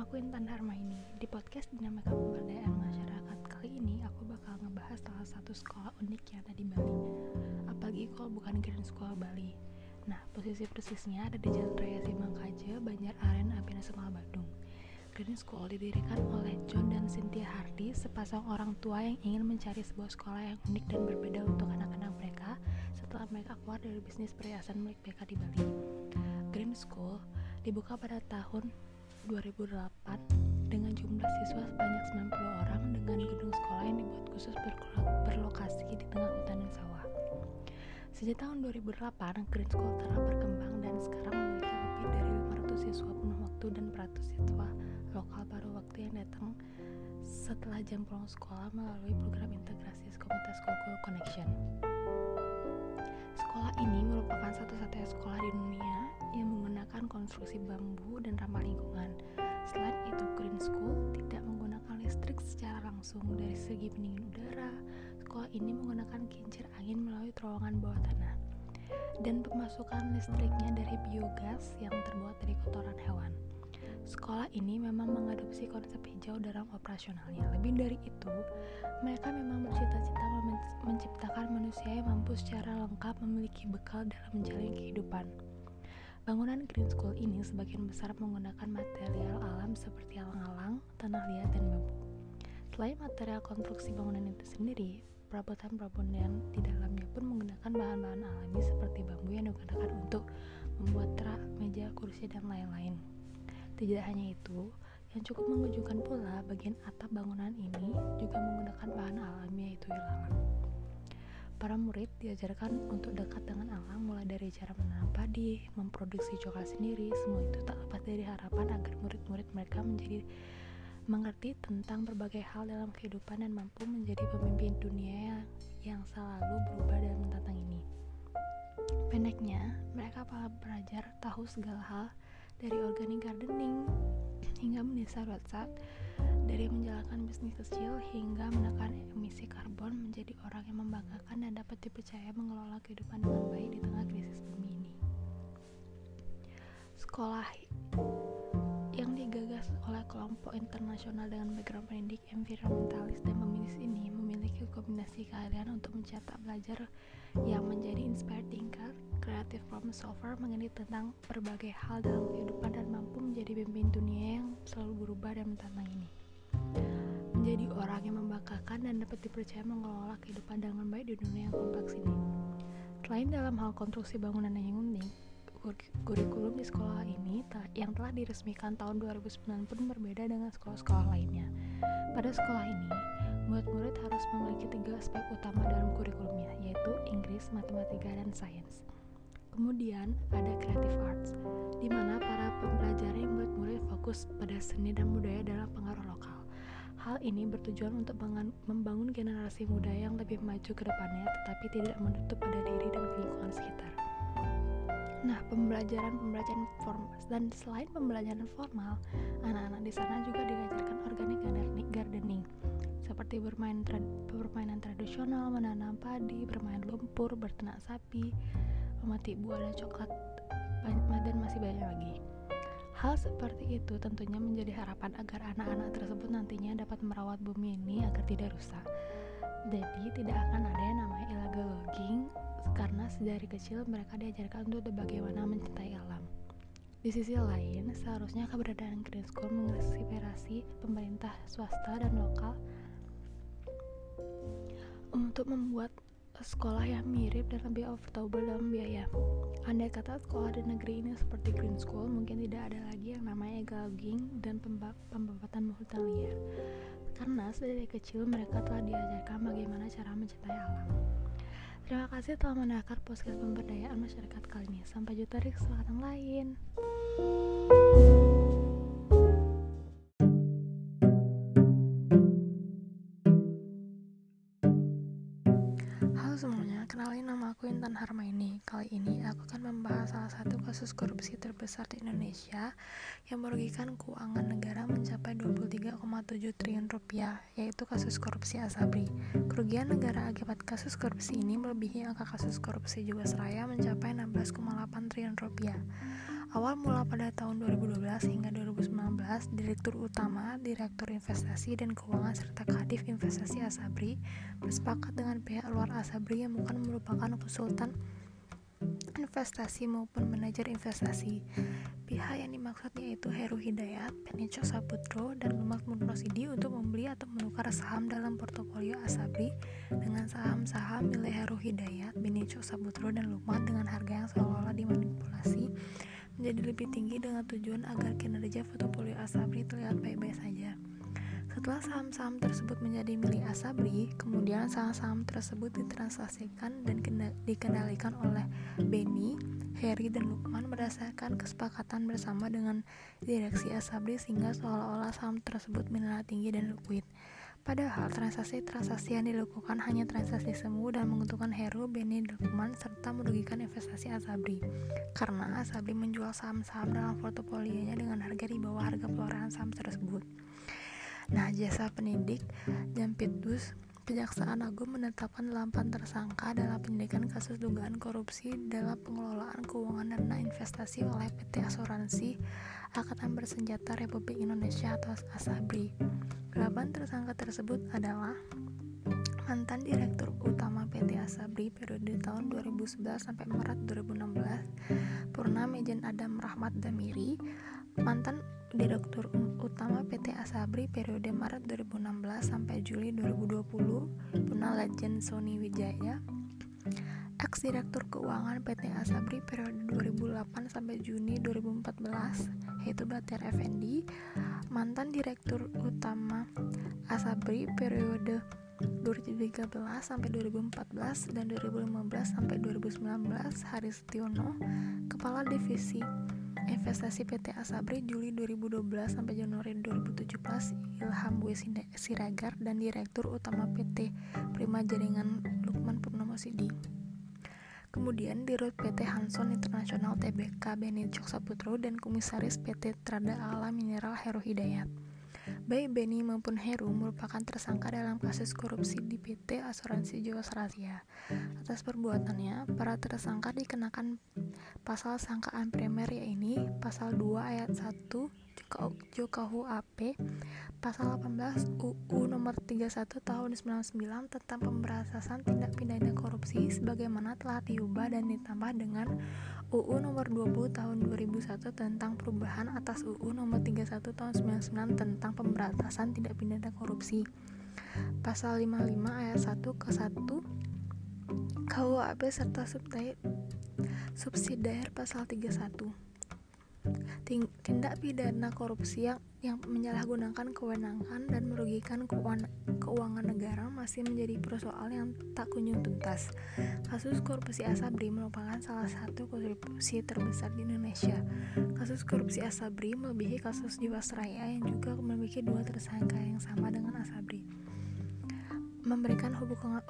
Aku Intan Harmaini. Di podcast Dinamika Pemberdayaan Masyarakat kali ini aku bakal ngebahas salah satu sekolah unik yang ada di Bali. Apalagi kalau bukan Green School Bali. Nah, posisi persisnya ada di Jalan Raya Simangkaja, Banjar Aren, Abina Sekolah Bandung. Green School didirikan oleh John dan Cynthia Hardy, sepasang orang tua yang ingin mencari sebuah sekolah yang unik dan berbeda untuk anak-anak mereka setelah mereka keluar dari bisnis perhiasan milik mereka di Bali. Green School dibuka pada tahun 2008 dengan jumlah siswa sebanyak 90 orang dengan gedung sekolah yang dibuat khusus berlokasi di tengah hutan dan sawah. Sejak tahun 2008, Green School telah berkembang dan sekarang memiliki lebih dari 500 siswa penuh waktu dan 100 siswa lokal paruh waktu yang datang setelah jam pulang sekolah melalui program integrasi komunitas Google Connection. Sekolah ini merupakan satu-satunya sekolah di dunia yang menggunakan konstruksi bambu dan ramah lingkungan. Selain itu, Green School tidak menggunakan listrik secara langsung dari segi pendingin udara. Sekolah ini menggunakan kincir angin melalui terowongan bawah tanah. Dan pemasukan listriknya dari biogas yang terbuat dari kotoran hewan. Sekolah ini memang mengadopsi konsep hijau dalam operasionalnya. Lebih dari itu, mereka memang bercita-cita menciptakan manusia yang mampu secara lengkap memiliki bekal dalam menjalani kehidupan. Bangunan Green School ini sebagian besar menggunakan material alam seperti alang-alang, tanah liat, dan bambu. Selain material konstruksi bangunan itu sendiri, perabotan-perabotan di dalamnya pun menggunakan bahan-bahan alami seperti bambu yang digunakan untuk membuat terak, meja, kursi, dan lain-lain. Tidak hanya itu, yang cukup mengejutkan pula bagian atap bangunan ini juga menggunakan bahan alami yaitu ilalang. Para murid diajarkan untuk dekat dengan alam mulai dari cara menanam padi, memproduksi coklat sendiri, semua itu tak lepas dari harapan agar murid-murid mereka menjadi mengerti tentang berbagai hal dalam kehidupan dan mampu menjadi pemimpin dunia yang selalu berubah dan menantang ini. Pendeknya, mereka para belajar tahu segala hal dari organic gardening hingga mendesa WhatsApp, dari menjalankan bisnis kecil hingga menekan emisi karbon menjadi orang yang membanggakan dan dapat dipercaya mengelola kehidupan dengan baik di tengah krisis bumi ini. Sekolah yang digagas oleh kelompok internasional dengan background pendidik environmentalis dan feminis ini memiliki kombinasi keahlian untuk mencetak belajar yang menjadi inspired thinker, creative problem solver mengenai tentang berbagai hal dalam kehidupan dan mampu menjadi pemimpin dunia yang selalu berubah dan menantang ini. Menjadi orang yang membanggakan dan dapat dipercaya mengelola kehidupan dengan baik di dunia yang kompleks ini. Selain dalam hal konstruksi bangunan yang unik, kurikulum di sekolah ini yang telah diresmikan tahun 2009 pun berbeda dengan sekolah-sekolah lainnya. Pada sekolah ini, murid-murid harus memiliki tiga aspek utama dalam kurikulumnya, yaitu Inggris, Matematika, dan Sains. Kemudian ada Creative Arts, di mana para pembelajar yang murid-murid fokus pada seni dan budaya dalam pengaruh lokal. Hal ini bertujuan untuk membangun generasi muda yang lebih maju ke depannya, tetapi tidak menutup pada diri dan lingkungan sekitar. Nah, pembelajaran-pembelajaran formal dan selain pembelajaran formal, anak-anak di sana juga diajarkan organic gardening seperti bermain tra permainan tradisional, menanam padi, bermain lumpur, berternak sapi, memetik buah dan coklat, dan masih banyak lagi. Hal seperti itu tentunya menjadi harapan agar anak-anak tersebut nantinya dapat merawat bumi ini agar tidak rusak. Jadi tidak akan ada yang namanya illegal logging karena sedari kecil mereka diajarkan untuk bagaimana mencintai alam. Di sisi lain, seharusnya keberadaan Green School menginspirasi pemerintah swasta dan lokal untuk membuat sekolah yang mirip dan lebih affordable dalam biaya. Andai kata sekolah di negeri ini seperti Green School, mungkin tidak ada lagi yang namanya gagging dan pembabatan hutan liar. Karena sedari kecil mereka telah diajarkan bagaimana cara mencintai alam. Terima kasih telah mendengarkan podcast pemberdayaan masyarakat kali ini. Sampai jumpa di kesempatan lain. Halo Kali ini aku akan membahas salah satu kasus korupsi terbesar di Indonesia yang merugikan keuangan negara mencapai 23,7 triliun rupiah, yaitu kasus korupsi Asabri. Kerugian negara akibat kasus korupsi ini melebihi angka kasus korupsi Jiwasraya mencapai 16,8 triliun rupiah. Awal mula pada tahun 2012 hingga 2019, Direktur Utama, Direktur Investasi dan Keuangan serta Kadif Investasi Asabri bersepakat dengan pihak luar Asabri yang bukan merupakan konsultan investasi maupun manajer investasi. Pihak yang dimaksud yaitu Heru Hidayat, Penicho Saputro, dan Lumak Murnosidi untuk membeli atau menukar saham dalam portofolio Asabri dengan saham-saham milik Heru Hidayat, Benicho Saputro, dan Lumak dengan harga yang seolah-olah dimanipulasi menjadi lebih tinggi dengan tujuan agar kinerja portofolio Asabri terlihat baik-baik saja. Setelah saham-saham tersebut menjadi milik Asabri, kemudian saham-saham tersebut ditransaksikan dan dikendalikan oleh Benny, Harry, dan Lukman berdasarkan kesepakatan bersama dengan direksi Asabri sehingga seolah-olah saham tersebut bernilai tinggi dan liquid. Padahal transaksi-transaksi yang dilakukan hanya transaksi semu dan menguntungkan Heru, Beni, Lukman, serta merugikan investasi Asabri. Karena Asabri menjual saham-saham dalam portofolionya dengan harga di bawah harga perorangan saham tersebut. Nah, jasa pendidik Jampitdus Kejaksaan Agung menetapkan 8 tersangka dalam penyidikan kasus dugaan korupsi dalam pengelolaan keuangan dana investasi oleh PT Asuransi Angkatan Bersenjata Republik Indonesia atau ASABRI. Delapan tersangka tersebut adalah mantan Direktur Utama PT Asabri periode tahun 2011 sampai Maret 2016, Purna Mejen Adam Rahmat Damiri, mantan Direktur Utama Asabri periode Maret 2016 sampai Juli 2020, Purna Legend Sony Wijaya, ex Direktur Keuangan PT Asabri periode 2008 sampai Juni 2014 yaitu Batir Effendi mantan Direktur Utama Asabri periode 2013 sampai 2014 dan 2015 sampai 2019 Haris Tiono Kepala Divisi Investasi PT Asabri Juli 2012 sampai Januari 2017 Ilham W. Siragar dan Direktur Utama PT Prima Jaringan Lukman Purnomo Sidi. Kemudian Dirut PT Hanson Internasional Tbk Beni Saputra dan Komisaris PT Trada Alam Mineral Heru Hidayat. Baik Beni maupun Heru merupakan tersangka dalam kasus korupsi di PT Asuransi Jiwasraya. Atas perbuatannya, para tersangka dikenakan pasal sangkaan primer yaitu pasal 2 ayat 1 AP pasal 18 UU nomor 31 tahun 99 tentang pemberantasan tindak pidana korupsi sebagaimana telah diubah dan ditambah dengan UU nomor 20 tahun 2001 tentang perubahan atas UU nomor 31 tahun 99 tentang pemberantasan tindak pidana korupsi. Pasal 55 ayat 1 ke 1 KUHP serta subsidiar pasal 31 tindak pidana korupsi yang, yang menyalahgunakan kewenangan dan merugikan keuangan, keuangan negara masih menjadi persoalan yang tak kunjung tuntas. Kasus korupsi Asabri merupakan salah satu korupsi terbesar di Indonesia. Kasus korupsi Asabri melebihi kasus Jiwasraya yang juga memiliki dua tersangka yang sama dengan Asabri memberikan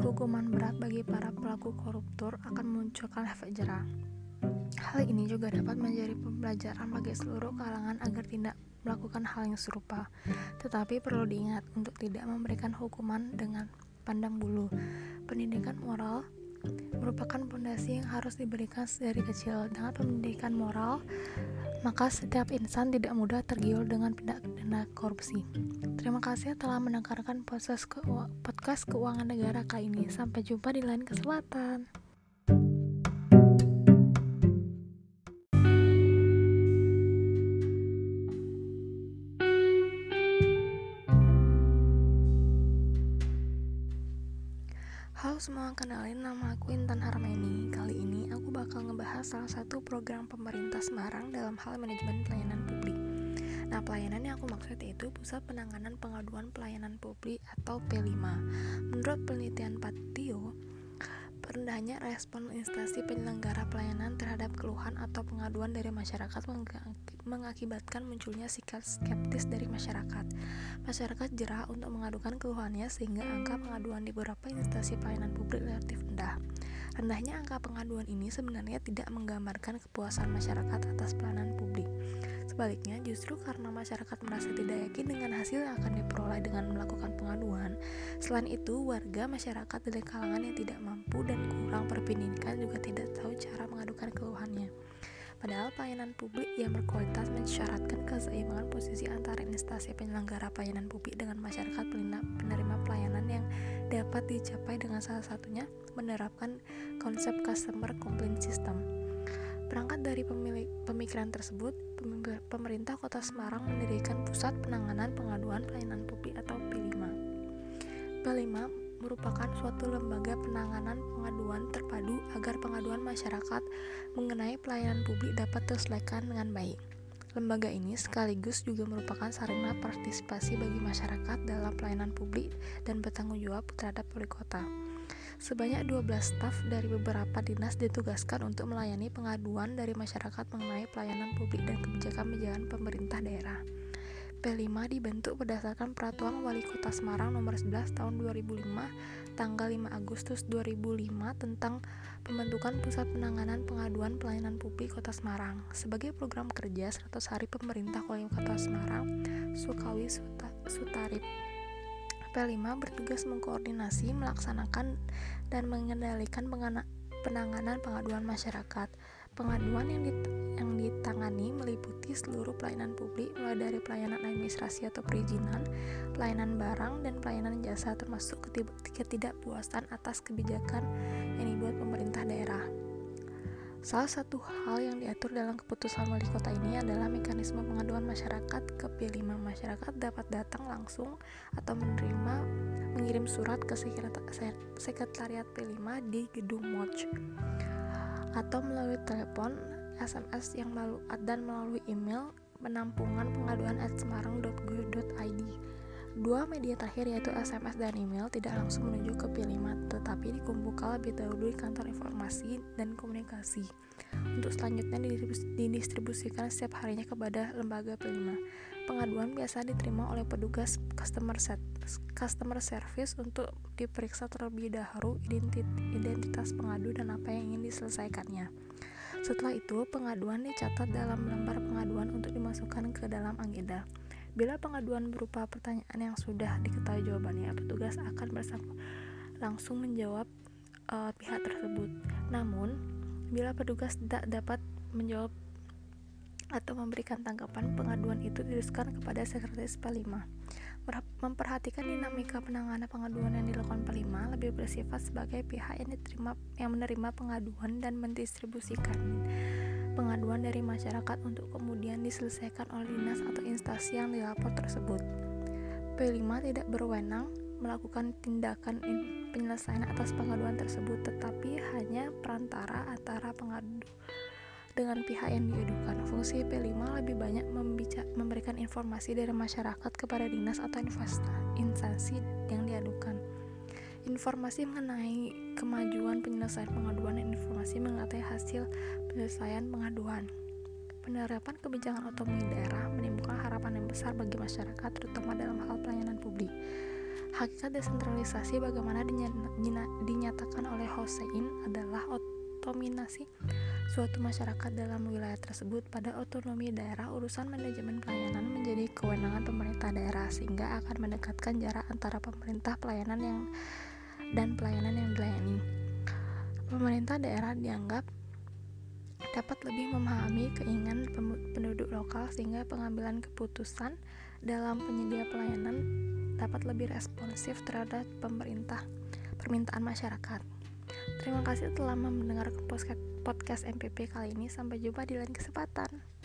hukuman berat bagi para pelaku koruptor akan memunculkan efek jerah. Hal ini juga dapat menjadi pembelajaran bagi seluruh kalangan agar tidak melakukan hal yang serupa. Tetapi perlu diingat untuk tidak memberikan hukuman dengan pandang bulu. Pendidikan moral merupakan fondasi yang harus diberikan dari kecil. Dengan pendidikan moral, maka setiap insan tidak mudah tergiur dengan tindak pidana korupsi. Terima kasih telah mendengarkan podcast keuangan negara kali ini. Sampai jumpa di lain kesempatan. Halo semua, kenalin nama aku Intan Harmeni Kali ini aku bakal ngebahas salah satu program pemerintah Semarang dalam hal manajemen pelayanan publik. Nah, pelayanan yang aku maksud yaitu Pusat Penanganan Pengaduan Pelayanan Publik atau P5 Menurut penelitian Patio, Rendahnya respon instansi penyelenggara pelayanan terhadap keluhan atau pengaduan dari masyarakat mengakibatkan munculnya sikap skeptis dari masyarakat. Masyarakat jerah untuk mengadukan keluhannya sehingga angka pengaduan di beberapa instansi pelayanan publik relatif rendah. Rendahnya angka pengaduan ini sebenarnya tidak menggambarkan kepuasan masyarakat atas pelayanan publik. Sebaliknya, justru karena masyarakat merasa tidak yakin dengan hasil yang akan diperoleh dengan melakukan pengaduan, selain itu, warga masyarakat dari kalangan yang tidak mampu dan kurang berpendidikan juga tidak tahu cara mengadukan keluhannya. Padahal pelayanan publik yang berkualitas mensyaratkan keseimbangan posisi antara instansi penyelenggara pelayanan publik dengan masyarakat penerima pelayanan yang dapat dicapai dengan salah satunya menerapkan konsep customer complaint system. Berangkat dari pemikiran tersebut, pemerintah Kota Semarang mendirikan Pusat Penanganan Pengaduan Pelayanan Publik atau P5. P5 merupakan suatu lembaga penanganan pengaduan terpadu agar pengaduan masyarakat mengenai pelayanan publik dapat terselesaikan dengan baik. Lembaga ini sekaligus juga merupakan sarana partisipasi bagi masyarakat dalam pelayanan publik dan bertanggung jawab terhadap wali kota. Sebanyak 12 staf dari beberapa dinas ditugaskan untuk melayani pengaduan dari masyarakat mengenai pelayanan publik dan kebijakan-kebijakan pemerintah daerah. P5 dibentuk berdasarkan Peraturan Wali Kota Semarang Nomor 11 Tahun 2005 tanggal 5 Agustus 2005 tentang pembentukan Pusat Penanganan Pengaduan Pelayanan Publik Kota Semarang sebagai program kerja 100 hari pemerintah Kota Semarang Sukawi Sutarip. P5 bertugas mengkoordinasi, melaksanakan, dan mengendalikan penanganan pengaduan masyarakat Pengaduan yang, dit yang ditangani meliputi seluruh pelayanan publik mulai dari pelayanan administrasi atau perizinan, pelayanan barang, dan pelayanan jasa termasuk ketidakpuasan atas kebijakan yang dibuat pemerintah daerah. Salah satu hal yang diatur dalam keputusan wali kota ini adalah mekanisme pengaduan masyarakat ke P5. Masyarakat dapat datang langsung atau menerima mengirim surat ke sekretariat P5 di Gedung Moch atau melalui telepon, SMS yang melalui dan melalui email penampungan pengaduan at semarang.go.id. Dua media terakhir yaitu SMS dan email tidak langsung menuju ke P5 tetapi dikumpulkan lebih dahulu di kantor informasi dan komunikasi untuk selanjutnya didistribusikan setiap harinya kepada lembaga P5. Pengaduan biasa diterima oleh petugas customer set, customer service untuk diperiksa terlebih dahulu identitas pengadu dan apa yang ingin diselesaikannya. Setelah itu, pengaduan dicatat dalam lembar pengaduan untuk dimasukkan ke dalam agenda. Bila pengaduan berupa pertanyaan yang sudah diketahui jawabannya, petugas akan bersama langsung menjawab uh, pihak tersebut. Namun, bila petugas tidak dapat menjawab atau memberikan tanggapan, pengaduan itu diteruskan kepada sekretaris P5 memperhatikan dinamika penanganan pengaduan yang dilakukan P5 lebih bersifat sebagai pihak yang diterima yang menerima pengaduan dan mendistribusikan pengaduan dari masyarakat untuk kemudian diselesaikan oleh dinas atau instansi yang dilapor tersebut. P5 tidak berwenang melakukan tindakan penyelesaian atas pengaduan tersebut tetapi hanya perantara antara pengadu dengan pihak yang diadukan. Fungsi P5 lebih banyak memberikan informasi dari masyarakat kepada dinas atau instansi yang diadukan. Informasi mengenai kemajuan penyelesaian pengaduan dan informasi mengenai hasil penyelesaian pengaduan. Penerapan kebijakan otonomi daerah menimbulkan harapan yang besar bagi masyarakat, terutama dalam hal pelayanan publik. Hakikat desentralisasi bagaimana dinyatakan oleh Hossein adalah otominasi suatu masyarakat dalam wilayah tersebut pada otonomi daerah urusan manajemen pelayanan menjadi kewenangan pemerintah daerah sehingga akan mendekatkan jarak antara pemerintah pelayanan yang dan pelayanan yang dilayani. Pemerintah daerah dianggap dapat lebih memahami keinginan penduduk lokal sehingga pengambilan keputusan dalam penyedia pelayanan dapat lebih responsif terhadap pemerintah permintaan masyarakat. Terima kasih telah mendengarkan podcast MPP kali ini. Sampai jumpa di lain kesempatan.